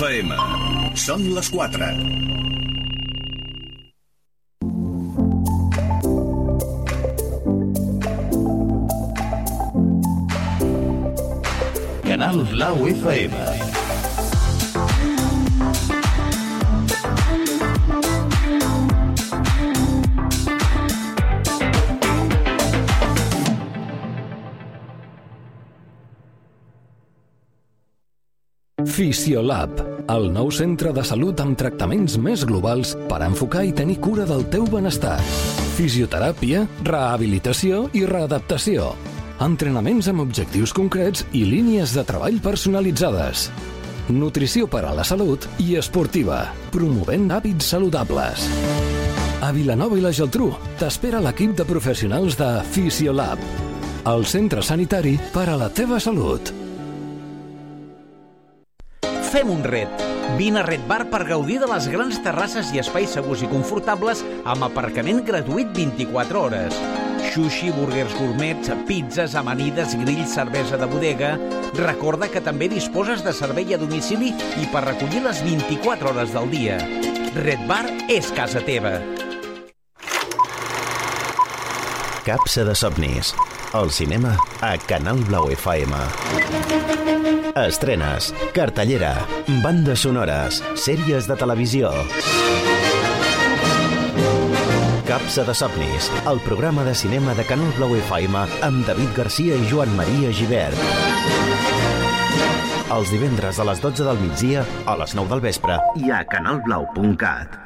FM. Són les 4. Canal Blau FM. Fisiolab, el nou centre de salut amb tractaments més globals per enfocar i tenir cura del teu benestar. Fisioteràpia, rehabilitació i readaptació. Entrenaments amb objectius concrets i línies de treball personalitzades. Nutrició per a la salut i esportiva, promovent hàbits saludables. A Vilanova i la Geltrú t'espera l'equip de professionals de Fisiolab, el centre sanitari per a la teva salut. Fem un ret. Vine a Red Bar per gaudir de les grans terrasses i espais segurs i confortables amb aparcament gratuït 24 hores. Sushi, burgers gourmets, pizzas, amanides, grills, cervesa de bodega... Recorda que també disposes de servei a domicili i per recollir les 24 hores del dia. Red Bar és casa teva. Capsa de somnis. El cinema a Canal Blau FM. Estrenes, cartellera, bandes sonores, sèries de televisió. Capsa de somnis, el programa de cinema de Canal Blau FM amb David Garcia i Joan Maria Givert. Els divendres a les 12 del migdia, a les 9 del vespre i a canalblau.cat.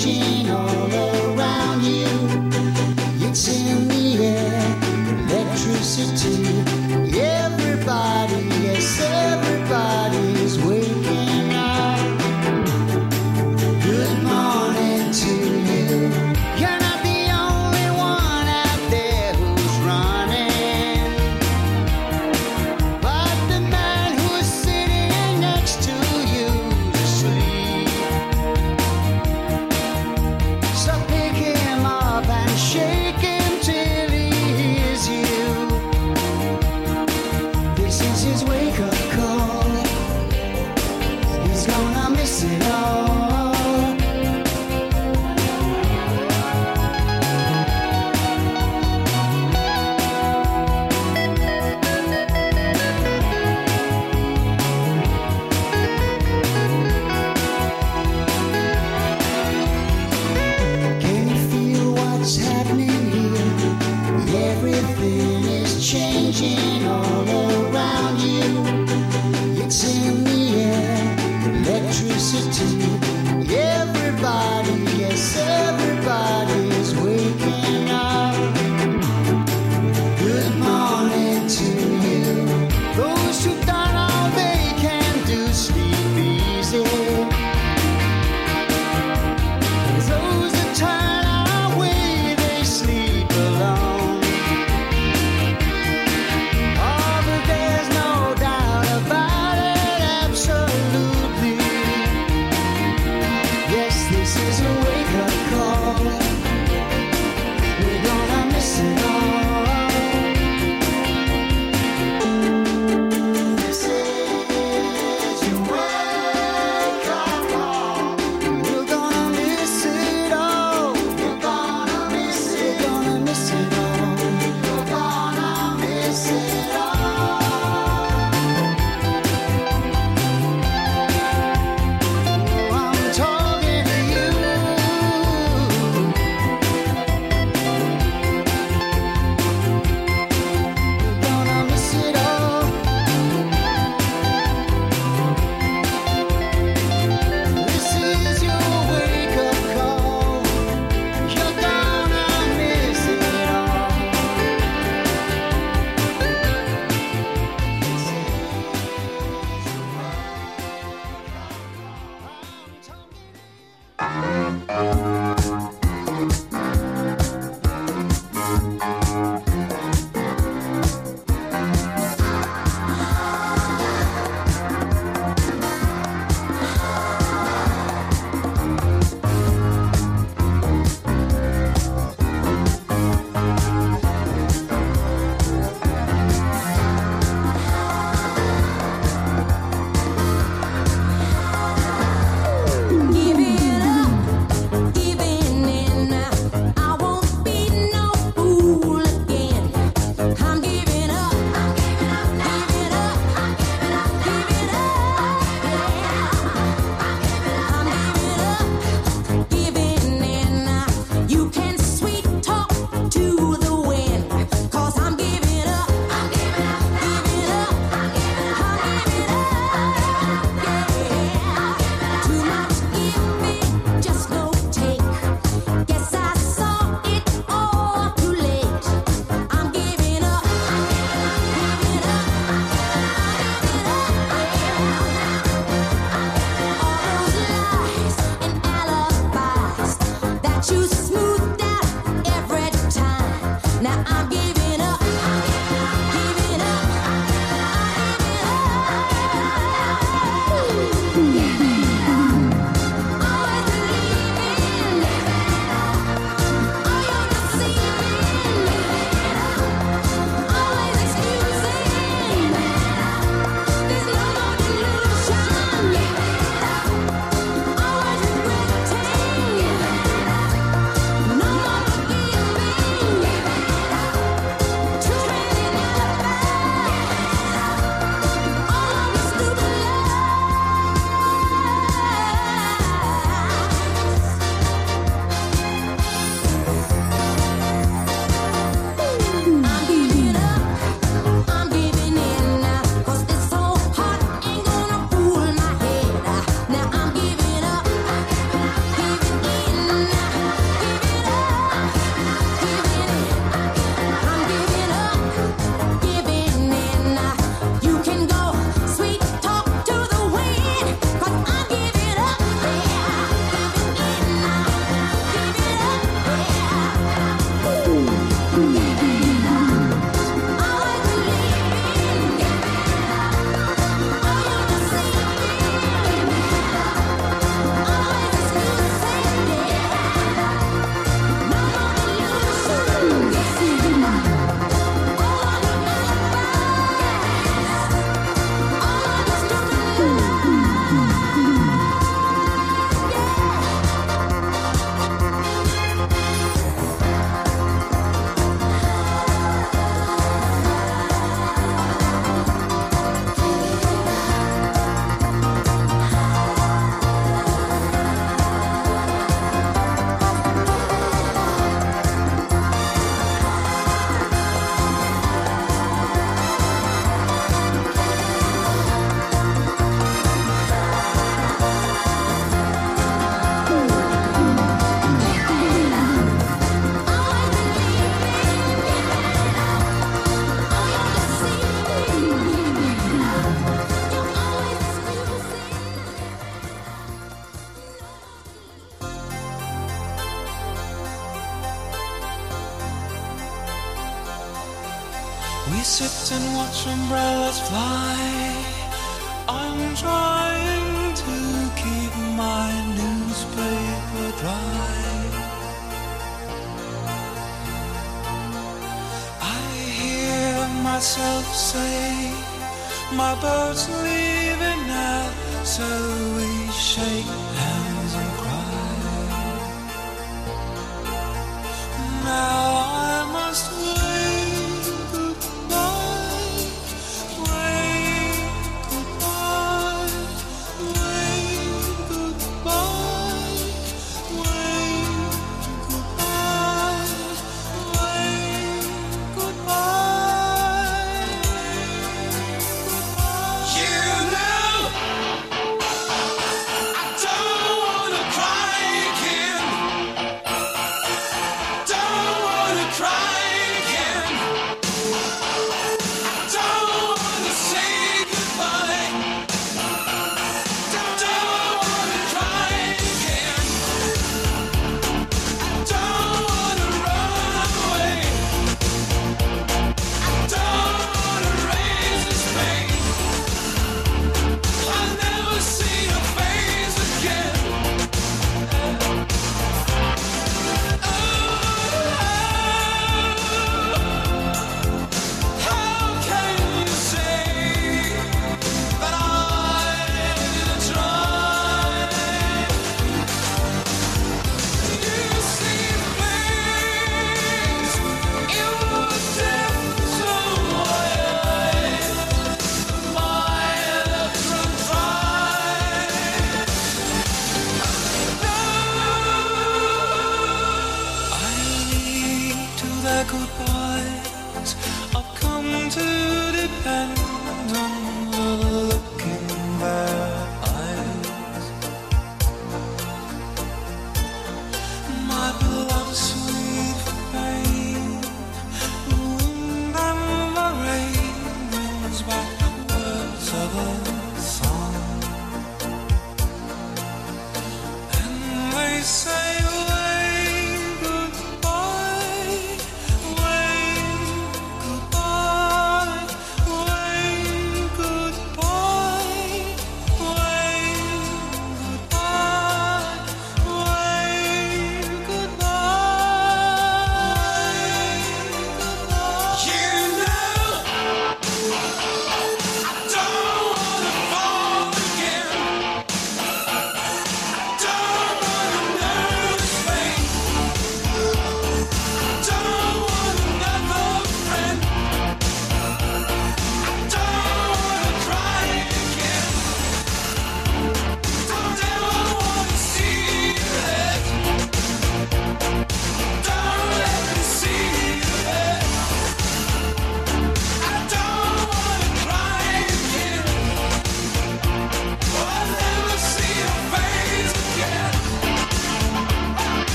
Gino Love.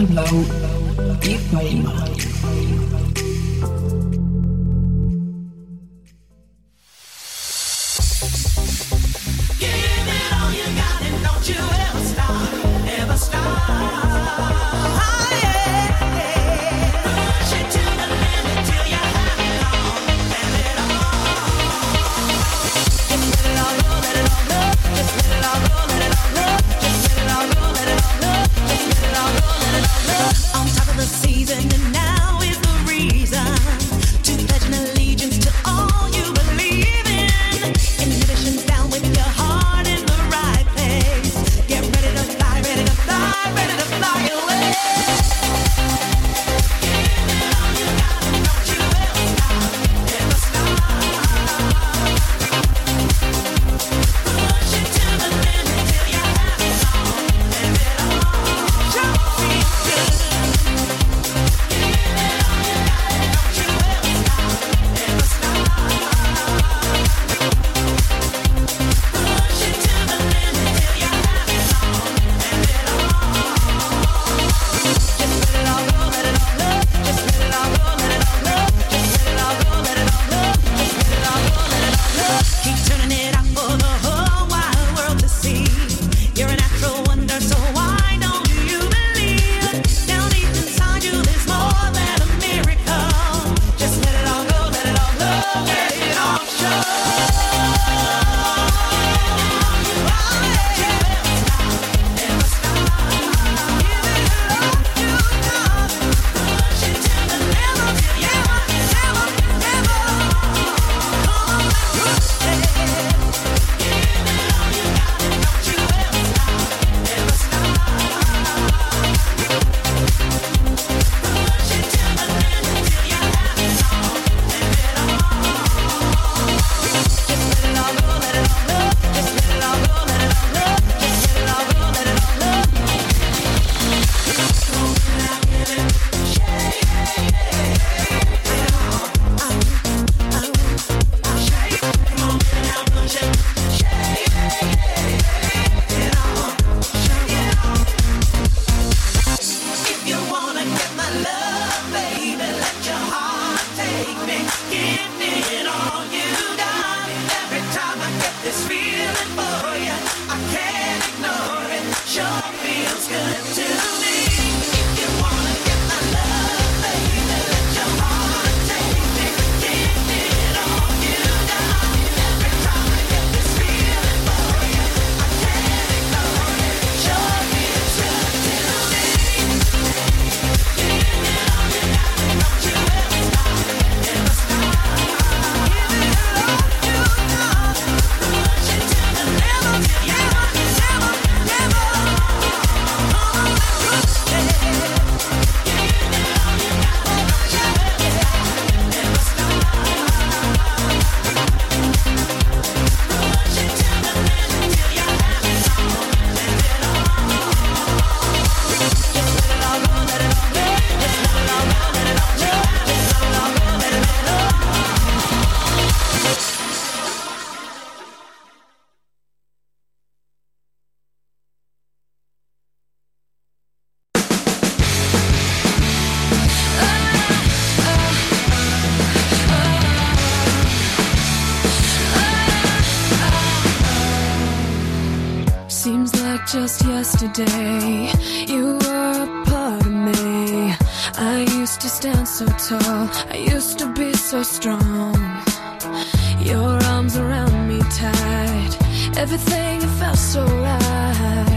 Canal Blau i just yesterday, you were a part of me. I used to stand so tall, I used to be so strong. Your arms around me tight, everything felt so right.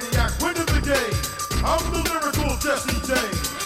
Brainiac winning the game. I'm the lyrical Jesse James.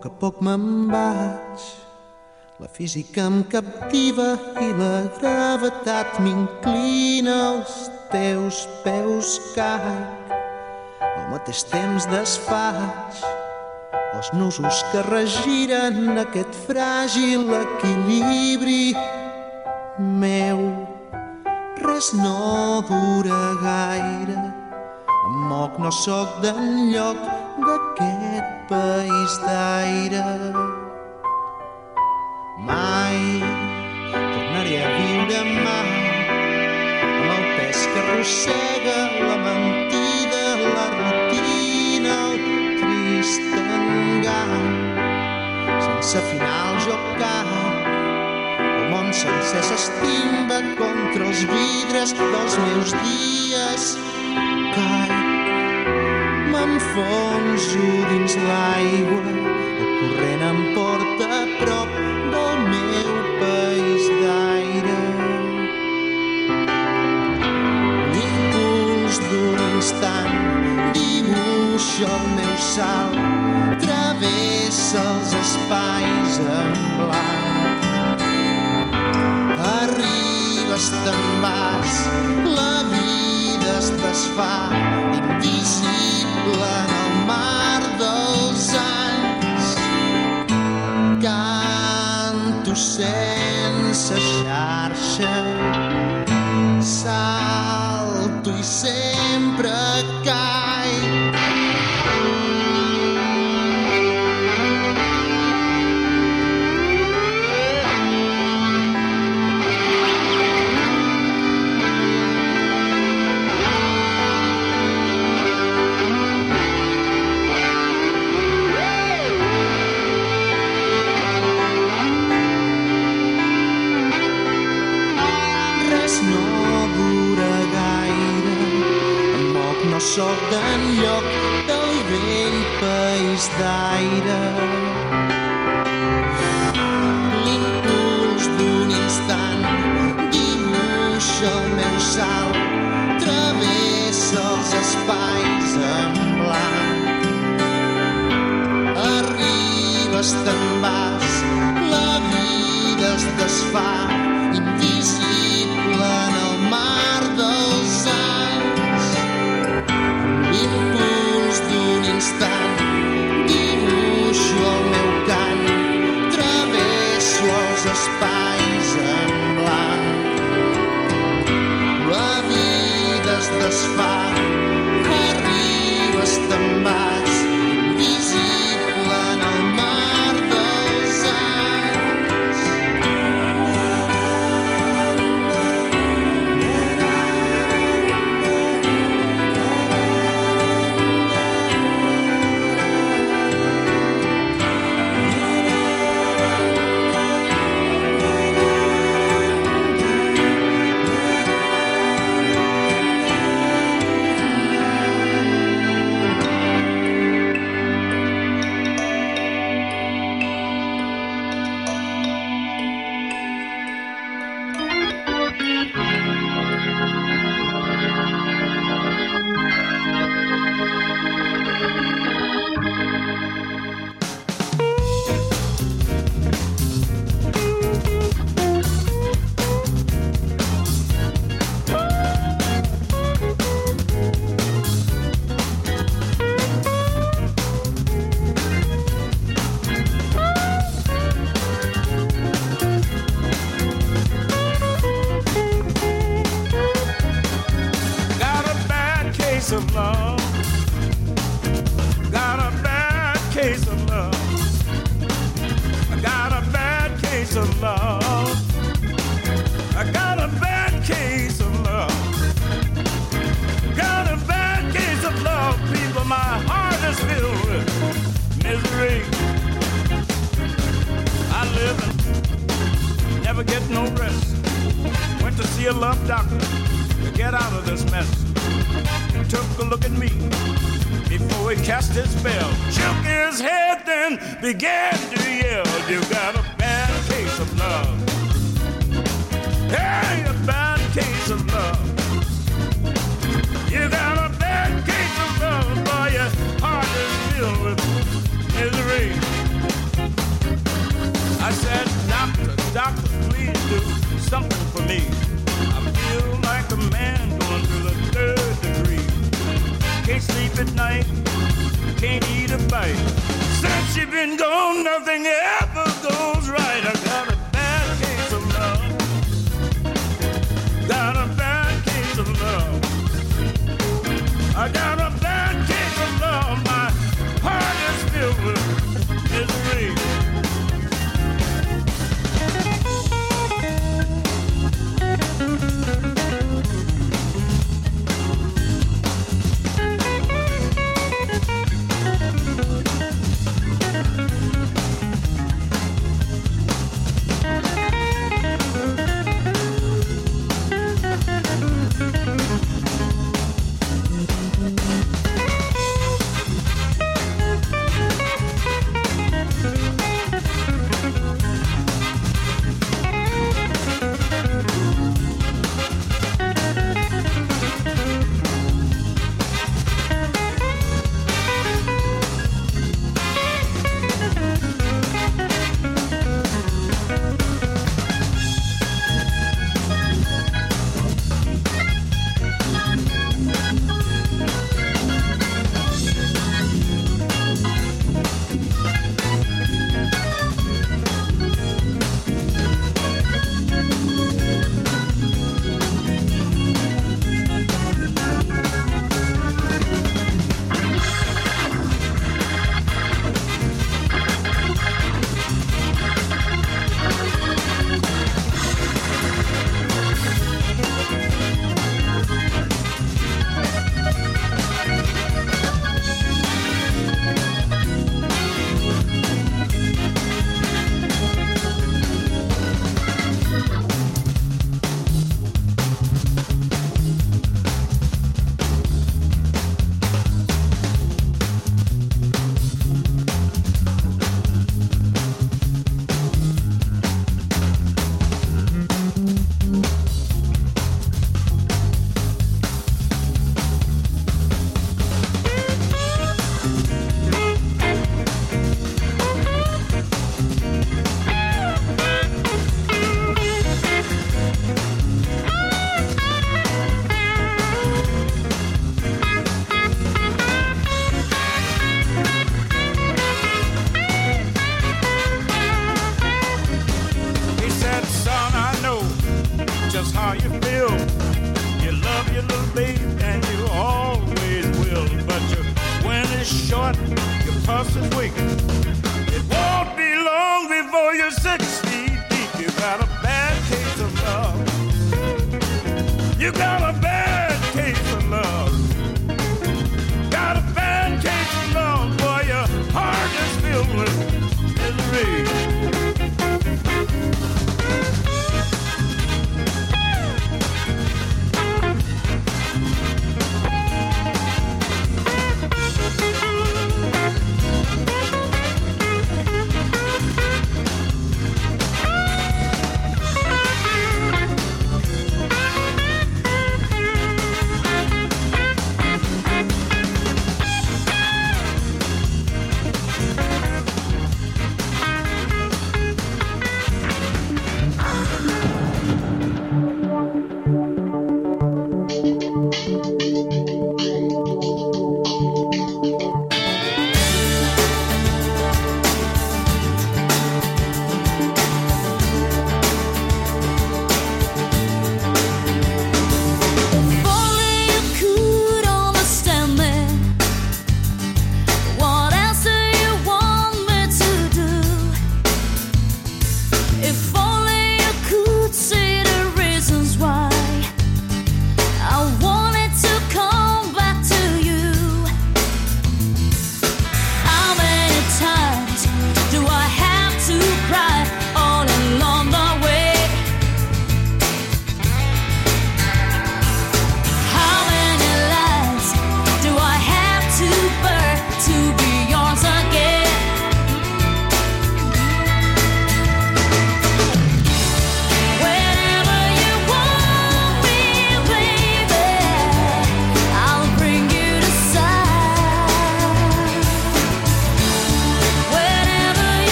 Poc a poc me'n vaig. La física em captiva i la gravetat m'inclina als teus peus caic. Al mateix temps desfaig els nusos que regiren aquest fràgil equilibri meu. Res no dura gaire, em moc, no sóc d'enlloc d'aquest país d'aire. Mai tornaré a viure mai amb el pes que arrossega la mentida, la rutina, el trist engany. Sense final jo el món sencer s'estimba contra els vidres dels meus dies. Caic, m'enfonso dins l'aigua, el corrent em porta a prop del meu país d'aire. L'impuls d'un instant dibuixa el meu salt, travessa els espais en blanc. Arribes, te'n vas, la vida es desfà, invisible love. I got a bad case of love. Got a bad case of love, people. My heart is filled with misery. I live and never get no rest. Went to see a love doctor to get out of this mess. Took a look at me before he cast his spell. Shook his head, then began to yell. You got Hey, a bad case of love. You got a bad case of love, boy. Your heart is filled with misery. I said, Doctor, doctor, please do something for me. I feel like a man going through the third degree. Can't sleep at night, can't eat a bite. Since you've been gone, nothing ever goes right. Short, your pulse is weak. It won't be long before you're six feet deep. You got a bad case of love. You got a bad case of love. Got a bad case of love, boy. Your heart is filled with misery.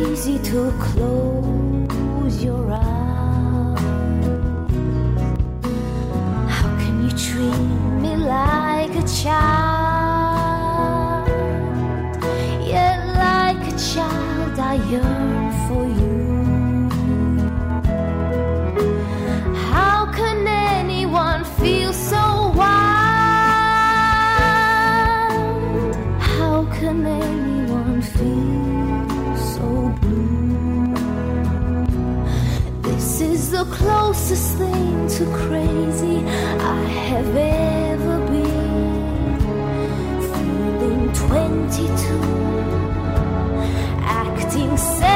Easy to close your eyes. How can you treat me like a child? Crazy I have ever been. Feeling 22, acting 17.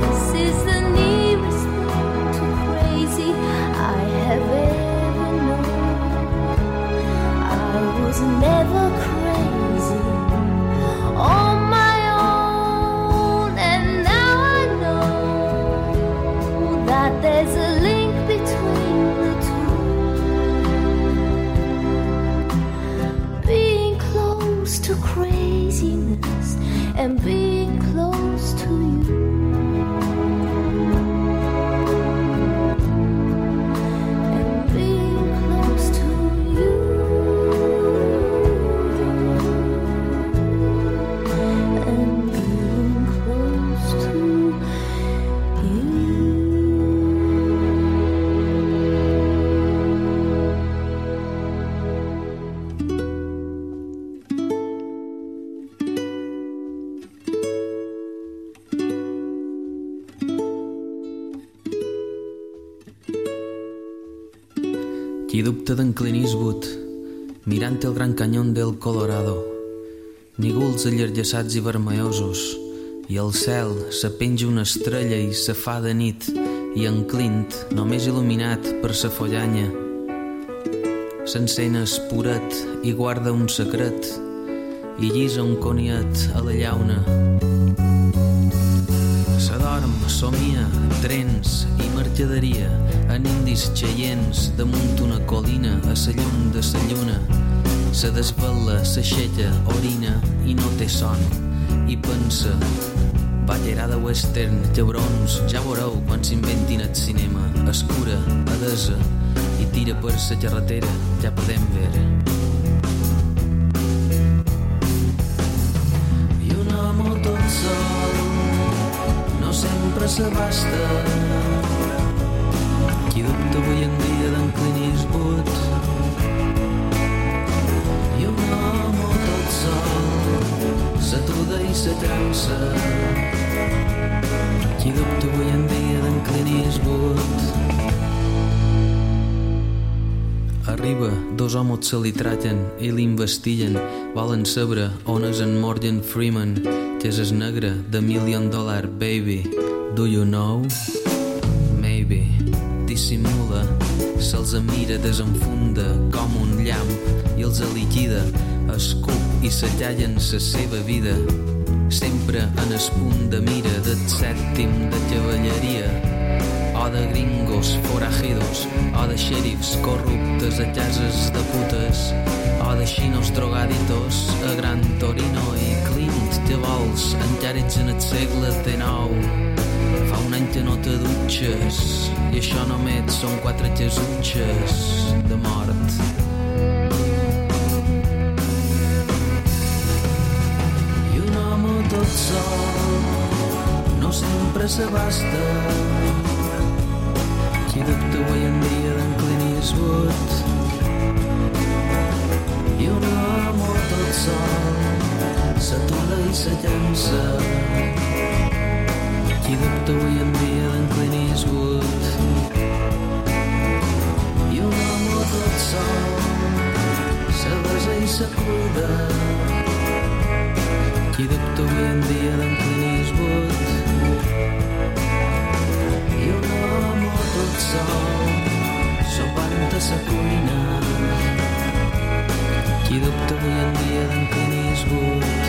This is the nearest thing to crazy I have ever known. I was never and be mirant el gran canyón del Colorado, nígols allargassats i vermellosos, i al cel se penja una estrella i se fa de nit, i en Clint, només il·luminat per sa follanya. S'encén espuret i guarda un secret, i llisa un coniet a la llauna. Se dorm, somia, trens i mercaderia en indis xeients damunt una colina a la llum de la lluna. Se desvela, s'aixeca, orina i no té son. i pensa ballerada western, llebrons, ja veureu quan s'inventin el cinema. Escura, adesa, i tira per la carretera, ja podem veure. S'abasta. Qui dubta avui en dia d'en Clint Eastwood? I un home tot sol s'atuda i s'atrança. Qui dubta avui en dia d'en Clint Eastwood? Arriba, dos homes se li traten i l'investiguen. Volen saber on és en Morgan Freeman, que és el negre de Million Dollar Baby. Do you know? Maybe. Dissimula, se'ls mira, desenfunda com un llamp i els liquida, escup i s'allallen la seva vida. Sempre en el punt de mira del sèptim de cavalleria o de gringos forajidos, o de xèrifs corruptes a cases de putes, o de xinos drogaditos a Gran Torino i Clint, que vols, encara ets en el segle XIX. Un any que no te dutxes, i això només són quatre jesutxes de mort. I un home tot sol no sempre s'abasta qui dubta avui en dia d'en Clint Eastwood i un home tot sol s'atura i se llença qui dubta avui en dia d'en Clint Eastwood i un home tot sol se besa i se cuida qui dubta avui en dia d'en Clint Eastwood i un home tot sol sopant a sa cuina. Qui dubta avui en dia d'en Clint Eastwood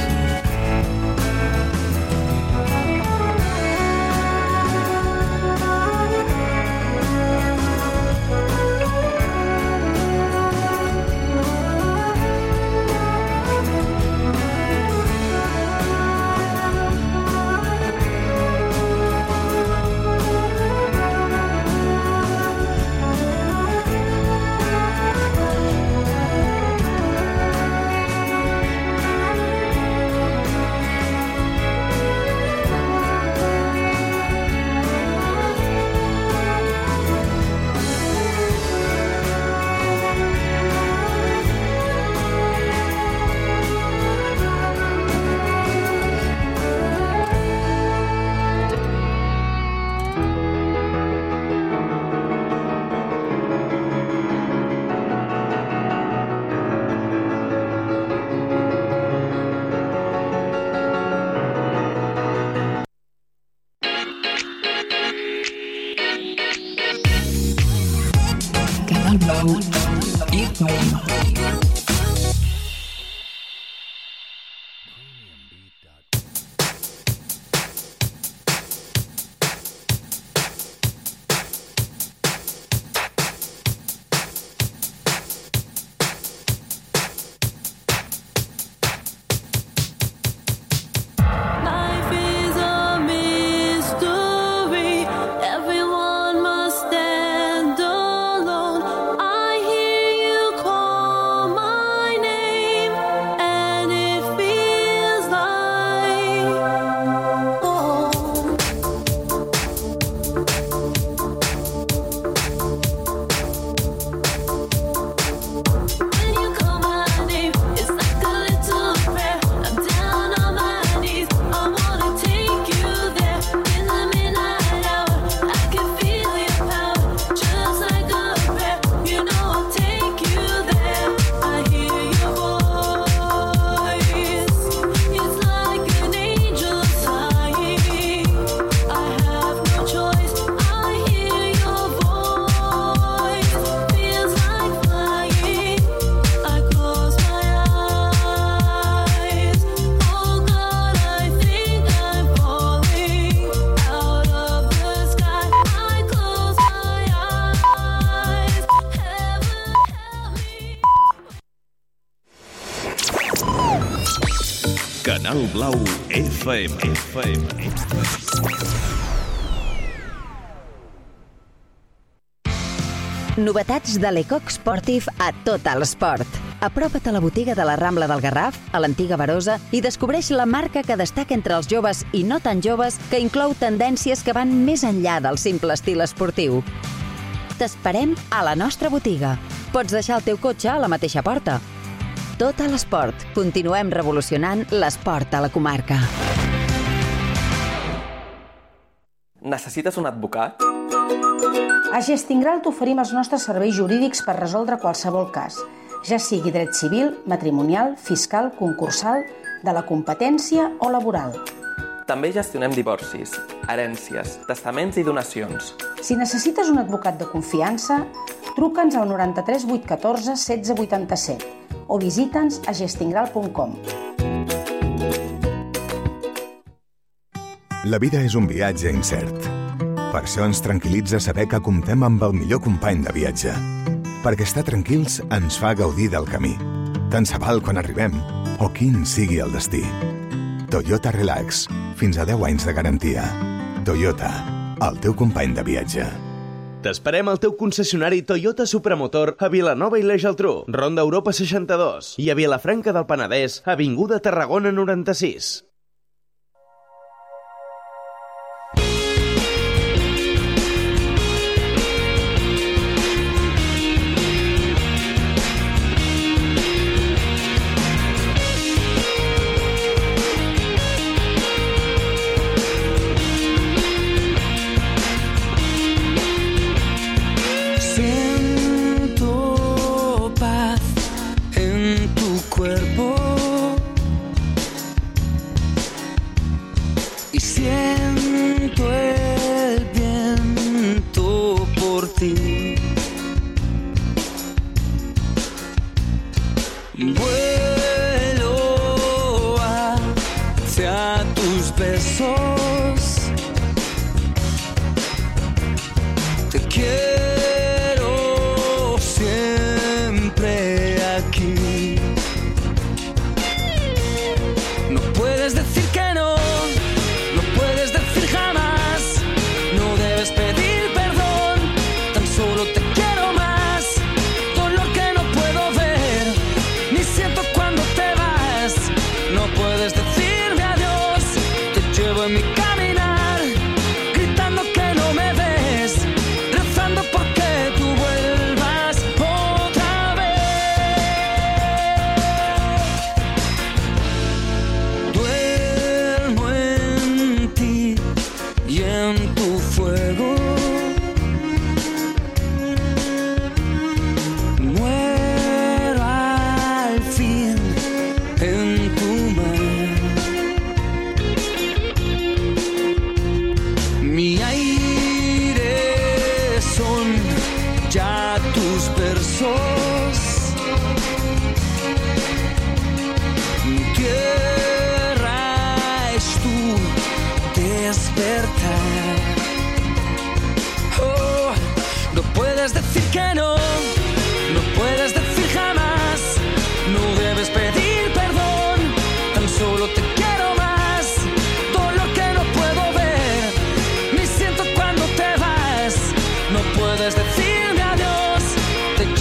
FM. FM. Novetats de l'Ecoc Sportive a tot l'esport. Apropa't a la botiga de la Rambla del Garraf, a l'antiga Barosa, i descobreix la marca que destaca entre els joves i no tan joves, que inclou tendències que van més enllà del simple estil esportiu. T'esperem a la nostra botiga. Pots deixar el teu cotxe a la mateixa porta. Tot a l'esport. Continuem revolucionant l'esport a la comarca. Necessites un advocat? A Gestingral t'oferim els nostres serveis jurídics per resoldre qualsevol cas, ja sigui dret civil, matrimonial, fiscal, concursal, de la competència o laboral. També gestionem divorcis, herències, testaments i donacions. Si necessites un advocat de confiança, truca'ns al 93 814 16 87 o visita'ns a gestingral.com. La vida és un viatge incert. Per això ens tranquil·litza saber que comptem amb el millor company de viatge. Perquè estar tranquils ens fa gaudir del camí. Tant se val quan arribem o quin sigui el destí. Toyota Relax. Fins a 10 anys de garantia. Toyota. El teu company de viatge. T'esperem al teu concessionari Toyota Supramotor a Vilanova i la Geltrú, Ronda Europa 62 i a Vilafranca del Penedès, Avinguda Tarragona 96.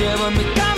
lleva mi cama.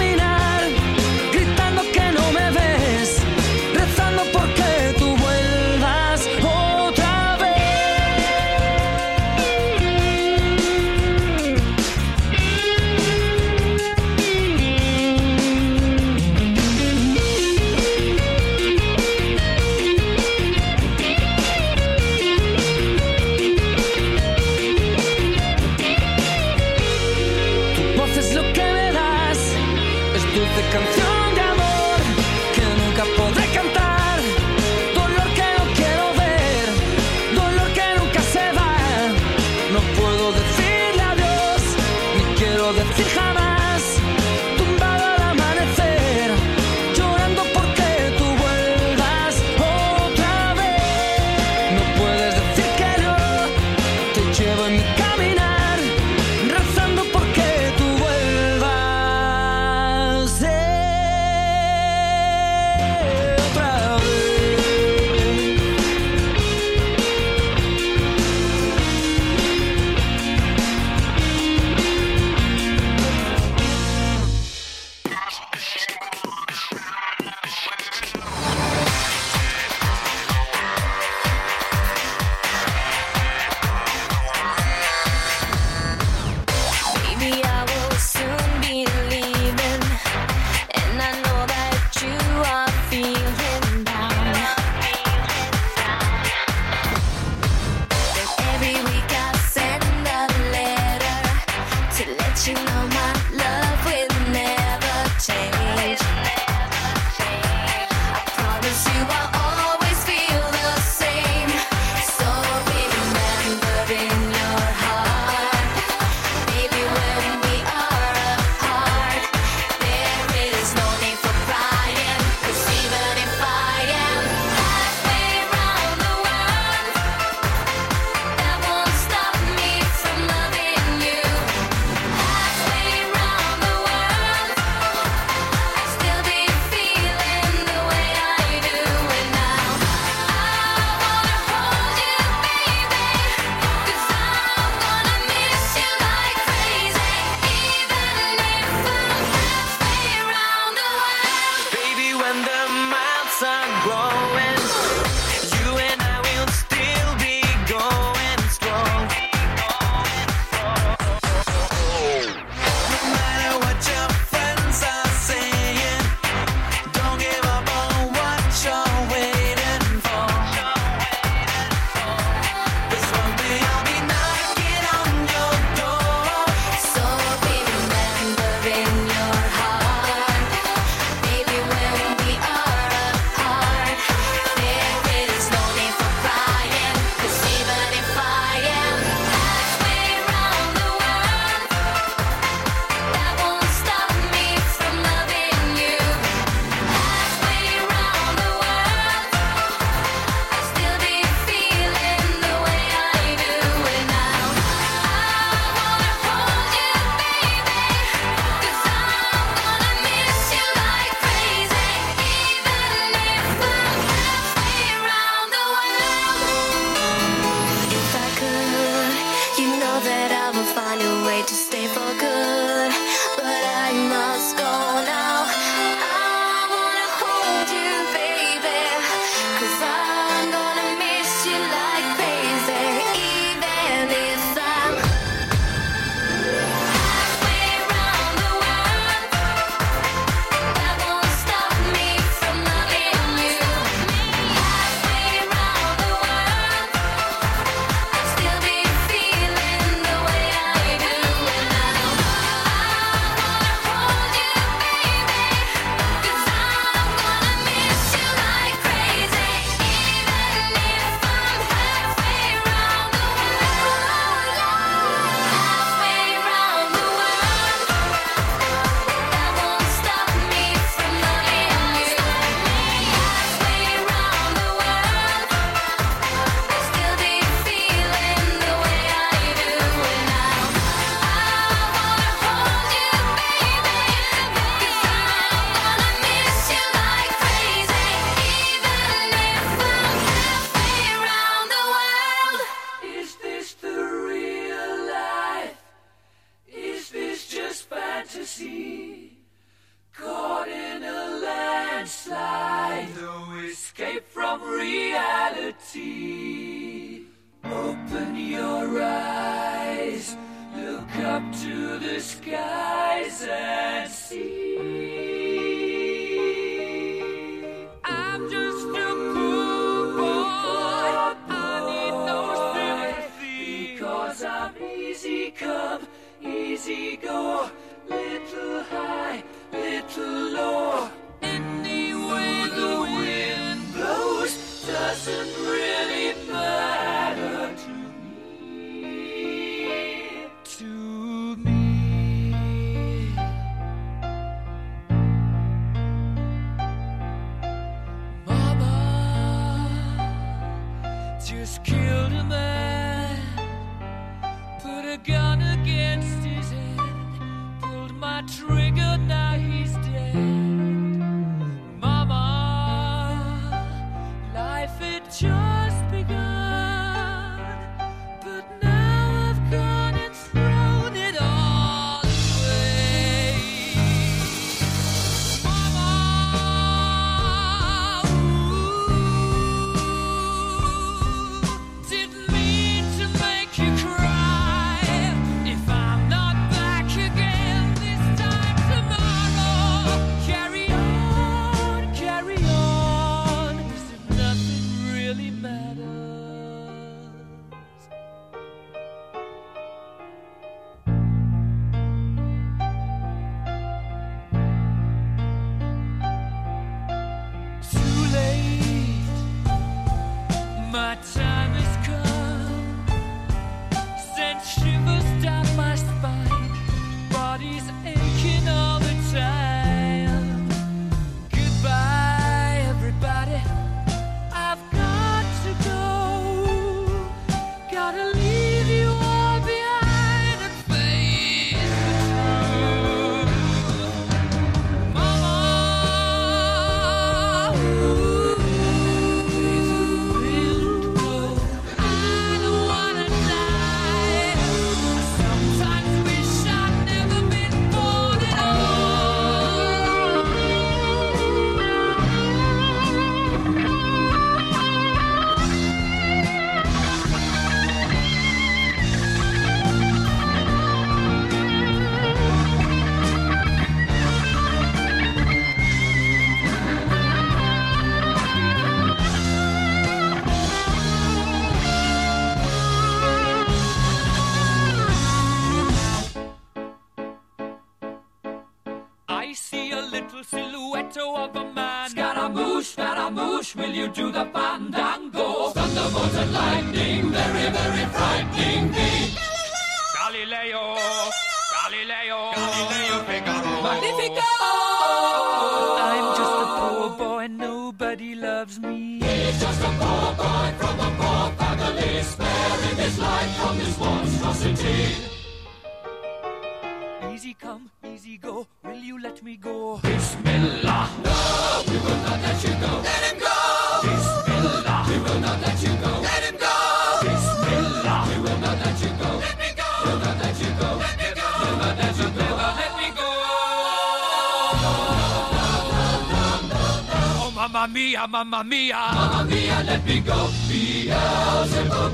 Mamma mia. Mamma mia, let me go. Beelzebub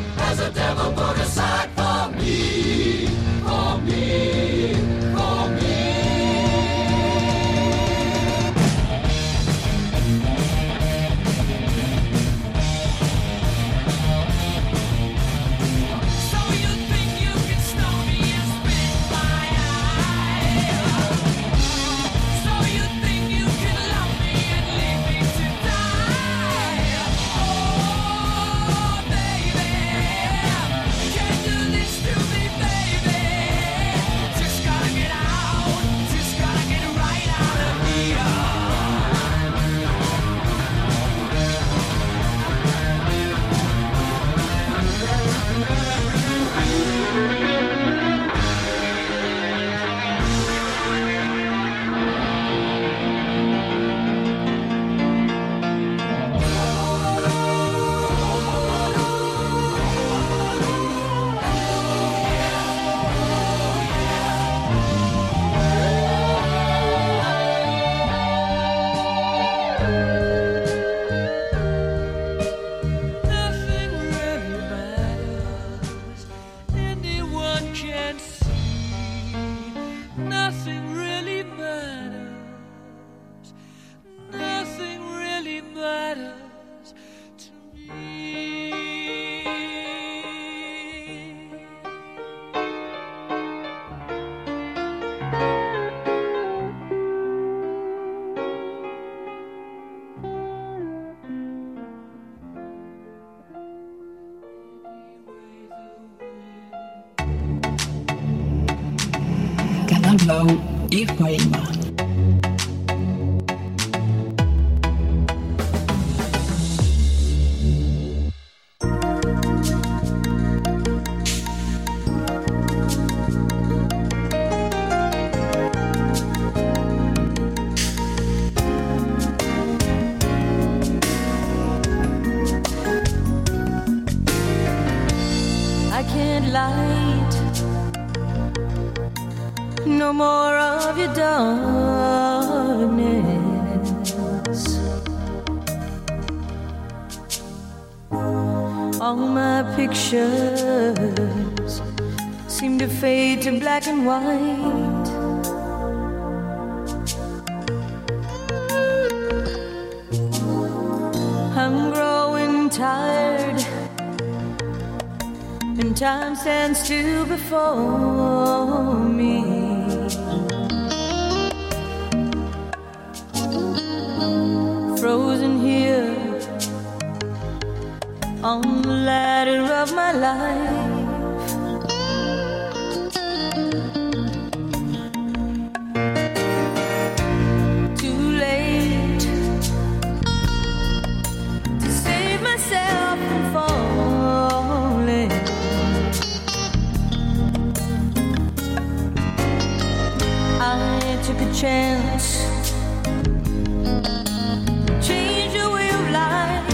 I can't light no more of your darkness. All my pictures seem to fade to black and white. I'm growing tired time stands still before me. Frozen here on the ladder of my life. chance. Change your way of life.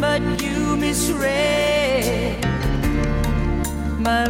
But you misread my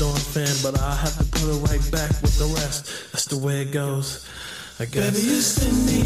Dawn fan, but I have to put it right back with the rest. That's the way it goes, I guess. Baby, you send me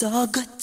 so good.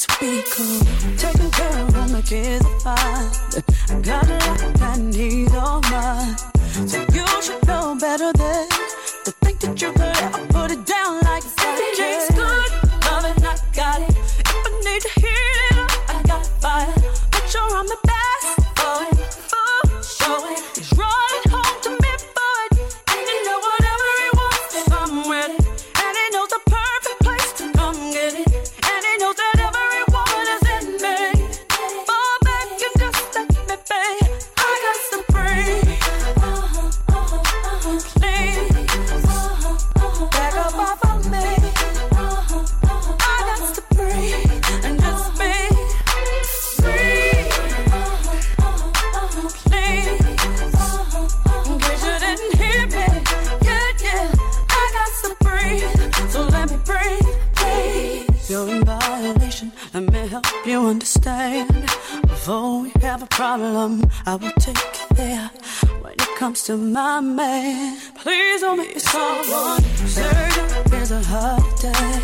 to my man. Please don't make someone. Surgery is a holiday,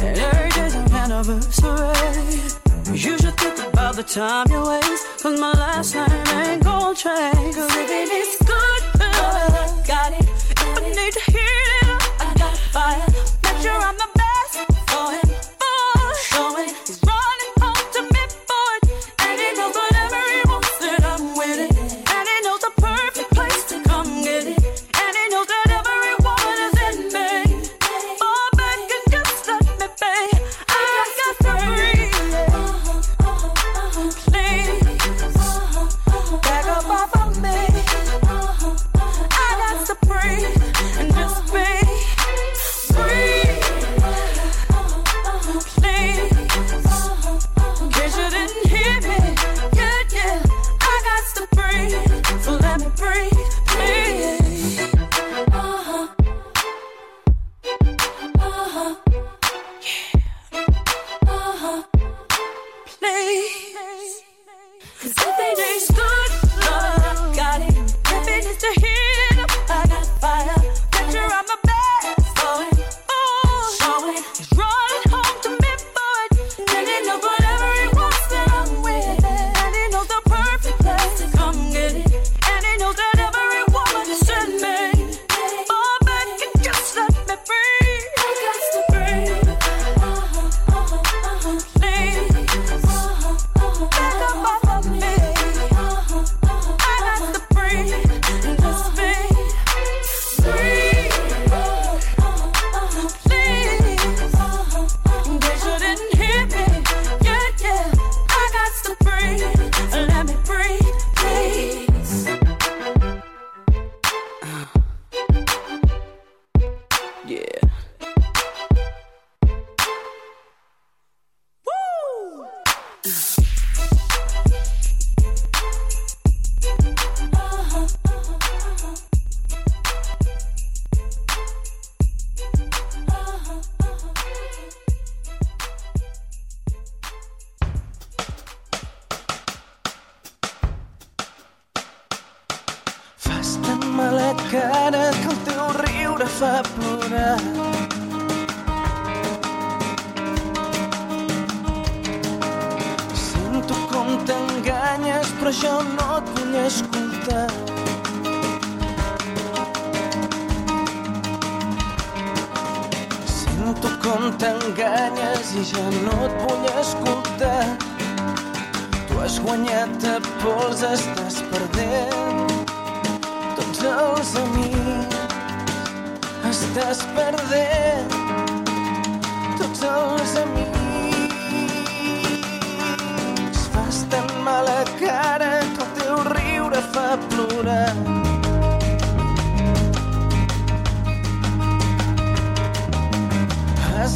and is an anniversary. You should think about the time you waste, cause my last name ain't gon' change. Cause if it is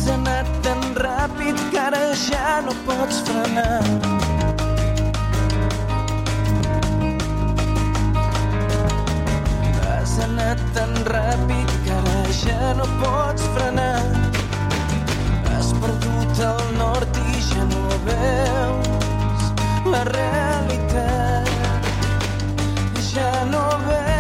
has anat tan ràpid que ara ja no pots frenar. Has anat tan ràpid que ara ja no pots frenar. Has perdut el nord i ja no veus la realitat. Ja no veus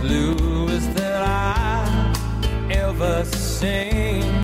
blues that I ever sing.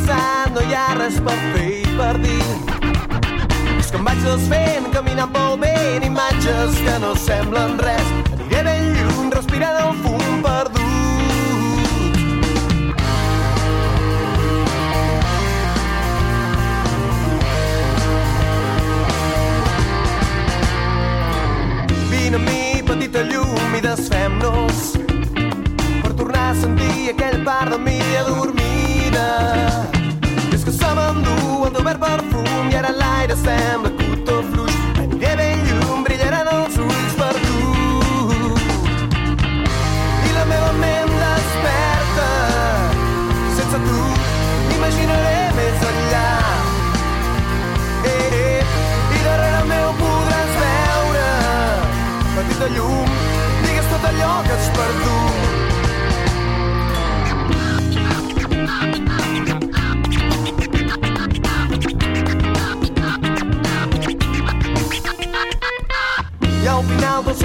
Disfressat, no hi ha res per fer i per dir. És que em vaig desfent, caminant pel vent, imatges que no semblen res. Aniré ben lluny, respirant el fum perdut. Vine mi, petita llum, i desfem-nos per tornar a sentir aquell part de mi adormida. És que som amb dur el teu verd perfum i ara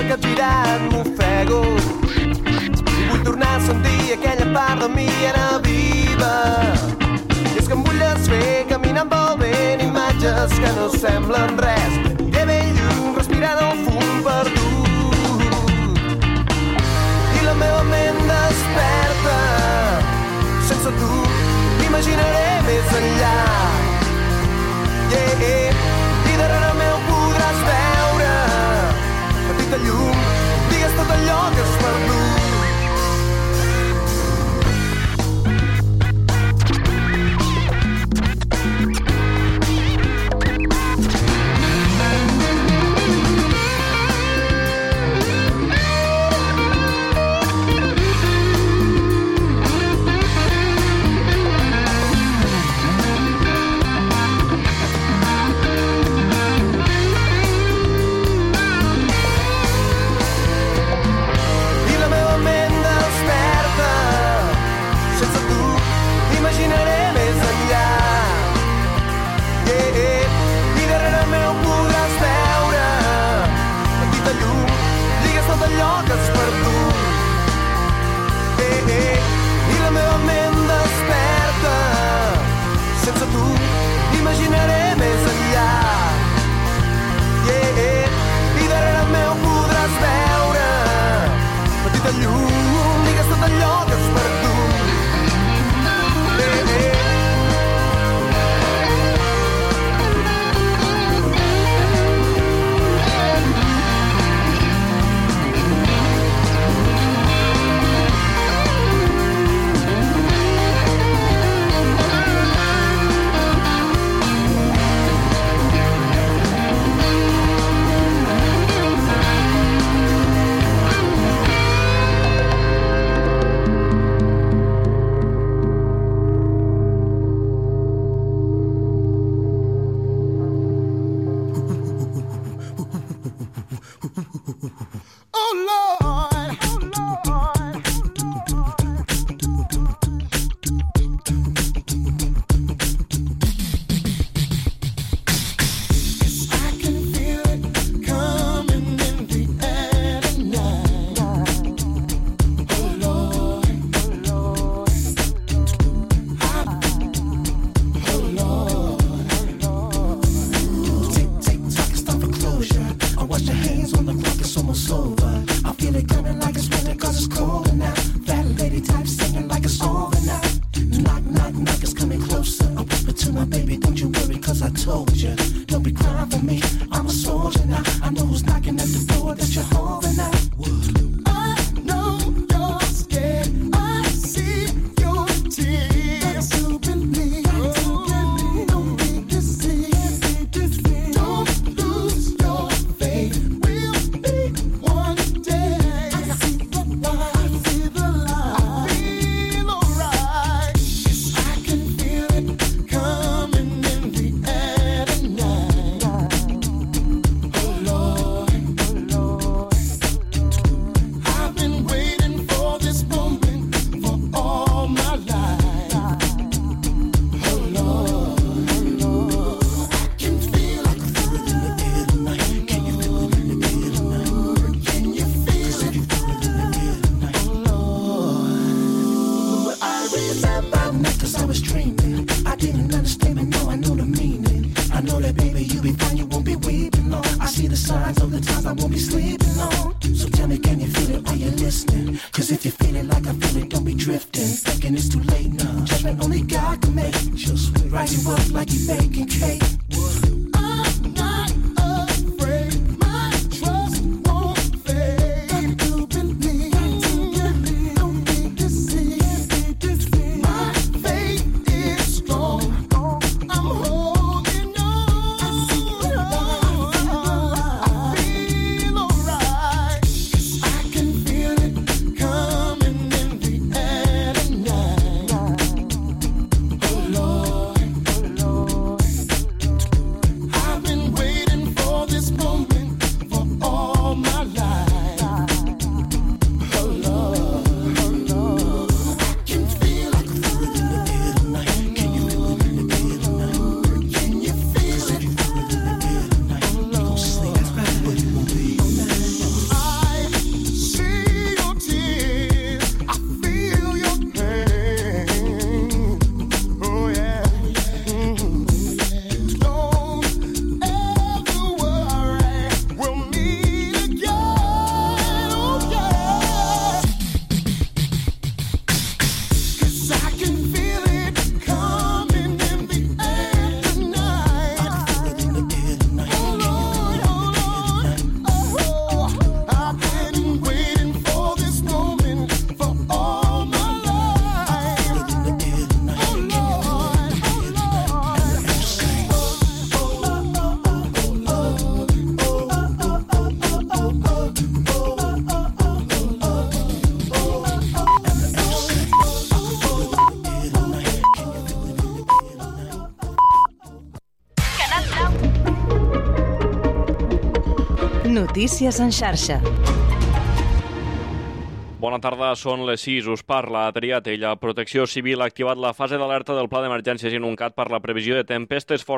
capgirat m'ofego vull tornar a sentir aquella part de mi era viva. I és que em vull desfer caminant pel vent imatges que no semblen res. Aniré ben lluny respirant el fum perdut. I la meva ment desperta. Sense tu m'imaginaré més enllà. Yeah, yeah. I darrere llum, digues tot allò que has perdut. Notícies en xarxa. Bona tarda, són les 6, us parla Adrià Tella. Protecció Civil ha activat la fase d'alerta del Pla d'Emergències Inuncat per la previsió de tempestes fortes